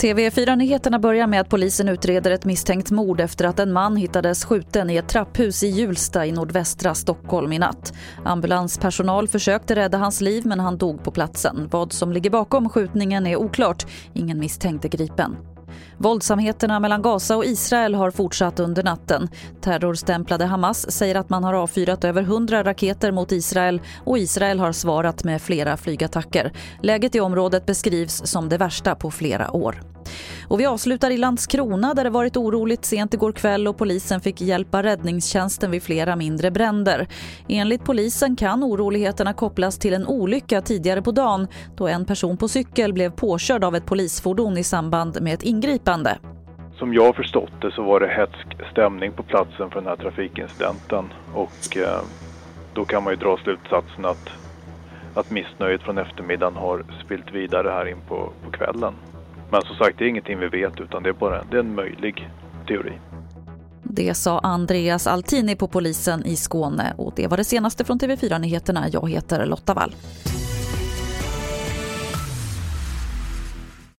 TV4-nyheterna börjar med att polisen utreder ett misstänkt mord efter att en man hittades skjuten i ett trapphus i Hjulsta i nordvästra Stockholm i natt. Ambulanspersonal försökte rädda hans liv men han dog på platsen. Vad som ligger bakom skjutningen är oklart. Ingen misstänkt är gripen. Våldsamheterna mellan Gaza och Israel har fortsatt under natten. Terrorstämplade Hamas säger att man har avfyrat över 100 raketer mot Israel och Israel har svarat med flera flygattacker. Läget i området beskrivs som det värsta på flera år. Och vi avslutar i Landskrona där det varit oroligt sent igår kväll och polisen fick hjälpa räddningstjänsten vid flera mindre bränder. Enligt polisen kan oroligheterna kopplas till en olycka tidigare på dagen då en person på cykel blev påkörd av ett polisfordon i samband med ett ingripande. Som jag förstått det så var det hetsk stämning på platsen för den här trafikincidenten och eh, då kan man ju dra slutsatsen att, att missnöjet från eftermiddagen har spilt vidare här in på, på kvällen. Men som sagt, det är ingenting vi vet utan det är bara det är en möjlig teori. Det sa Andreas Altini på polisen i Skåne och det var det senaste från TV4 Nyheterna. Jag heter Lotta Wall.